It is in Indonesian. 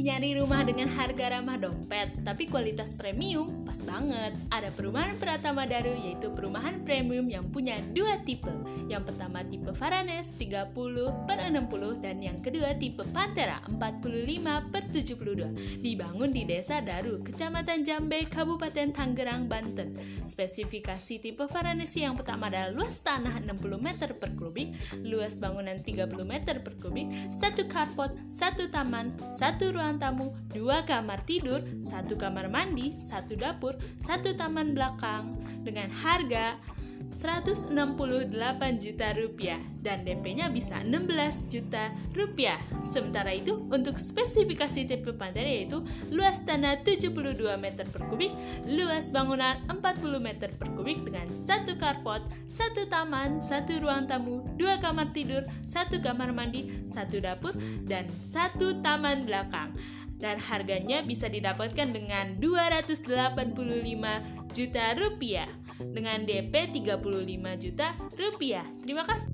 Nyari rumah dengan harga ramah dompet, tapi kualitas premium, pas banget. Ada perumahan Pratama Daru, yaitu perumahan premium yang punya dua tipe. Yang pertama tipe Varanes 30 per 60 dan yang kedua tipe Pantera 45 per 72. Dibangun di Desa Daru, Kecamatan Jambe, Kabupaten Tangerang, Banten. Spesifikasi tipe Varanes yang pertama adalah luas tanah 60 meter per kubik, luas bangunan 30 meter per kubik, satu carport, satu taman, satu ruang tamu, dua kamar tidur, satu kamar mandi, satu dapur, satu taman belakang. Dengan harga 168 juta rupiah dan DP-nya bisa 16 juta rupiah. Sementara itu, untuk spesifikasi tipe Pantera yaitu luas tanah 72 meter per kubik, luas bangunan 40 meter per kubik dengan satu carport, satu taman, satu ruang tamu, dua kamar tidur, satu kamar mandi, satu dapur, dan satu taman belakang dan harganya bisa didapatkan dengan 285 juta rupiah dengan DP 35 juta rupiah. Terima kasih.